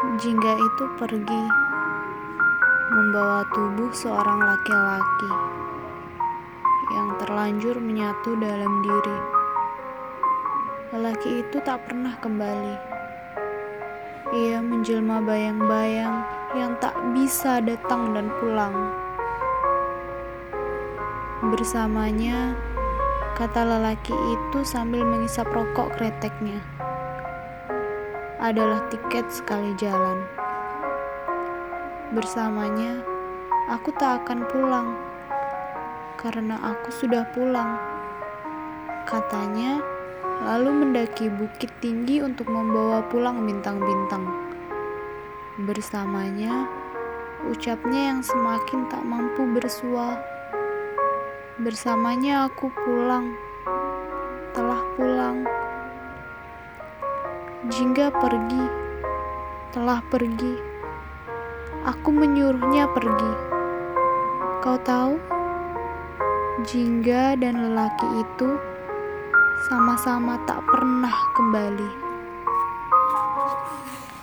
Jingga itu pergi membawa tubuh seorang laki-laki yang terlanjur menyatu dalam diri. Lelaki itu tak pernah kembali. Ia menjelma bayang-bayang yang tak bisa datang dan pulang. Bersamanya, kata lelaki itu sambil mengisap rokok kreteknya adalah tiket sekali jalan. Bersamanya, aku tak akan pulang karena aku sudah pulang. Katanya, lalu mendaki bukit tinggi untuk membawa pulang bintang-bintang. Bersamanya, ucapnya yang semakin tak mampu bersua. Bersamanya aku pulang, telah pulang. Jingga pergi, telah pergi. Aku menyuruhnya pergi. Kau tahu, Jingga dan lelaki itu sama-sama tak pernah kembali.